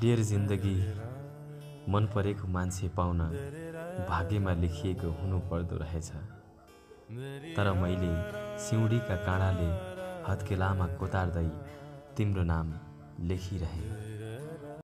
Dear जिन्दगी मन परेको मान्छे पाउन भाग्यमा लेखिएको हुनुपर्दो रहेछ। तर मैले सिउँडीका काँडाले हत्केलामा कोतार्दै तिम्रो नाम लेखिरहेँ।